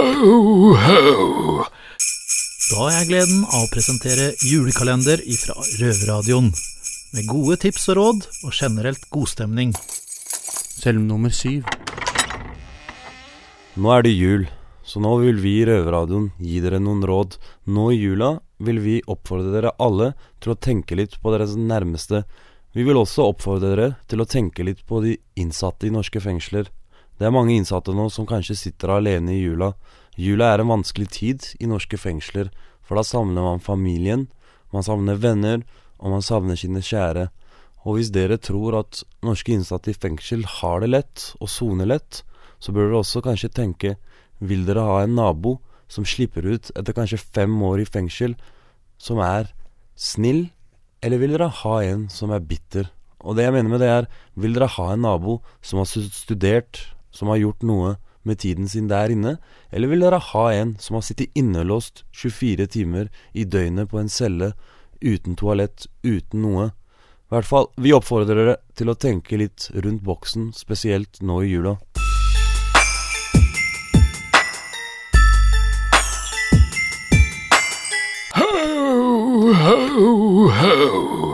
Ho, ho. Da har jeg gleden av å presentere julekalender ifra Røverradioen. Med gode tips og råd, og generelt godstemning. Selv nummer syv. Nå er det jul, så nå vil vi i Røverradioen gi dere noen råd. Nå i jula vil vi oppfordre dere alle til å tenke litt på deres nærmeste. Vi vil også oppfordre dere til å tenke litt på de innsatte i norske fengsler. Det er mange innsatte nå som kanskje sitter alene i jula. Jula er en vanskelig tid i norske fengsler, for da savner man familien, man savner venner, og man savner sine kjære. Og hvis dere tror at norske innsatte i fengsel har det lett og soner lett, så bør dere også kanskje tenke vil dere ha en nabo som slipper ut etter kanskje fem år i fengsel, som er snill, eller vil dere ha en som er bitter? Og det jeg mener med det er, vil dere ha en nabo som har studert, som har gjort noe med tiden sin der inne, eller vil dere ha en som har sittet innelåst 24 timer i døgnet på en celle uten toalett, uten noe? I hvert fall, vi oppfordrer dere til å tenke litt rundt boksen, spesielt nå i jula. Ho, ho, ho.